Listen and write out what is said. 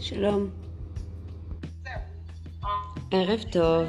שלום. ערב טוב.